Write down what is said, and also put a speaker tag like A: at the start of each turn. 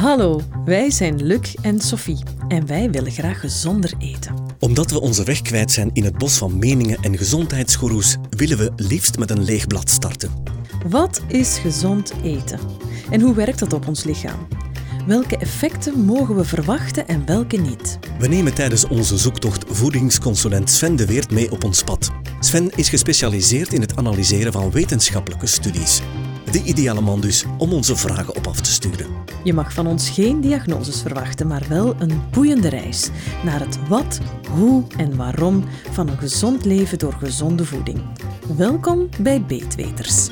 A: Hallo, wij zijn Luc en Sophie en wij willen graag gezonder eten.
B: Omdat we onze weg kwijt zijn in het bos van meningen en gezondheidsgoeroes, willen we liefst met een leeg blad starten.
A: Wat is gezond eten? En hoe werkt dat op ons lichaam? Welke effecten mogen we verwachten en welke niet?
B: We nemen tijdens onze zoektocht voedingsconsulent Sven de Weert mee op ons pad. Sven is gespecialiseerd in het analyseren van wetenschappelijke studies. De ideale man dus om onze vragen op af te sturen.
A: Je mag van ons geen diagnoses verwachten, maar wel een boeiende reis naar het wat, hoe en waarom van een gezond leven door gezonde voeding. Welkom bij Beetweters.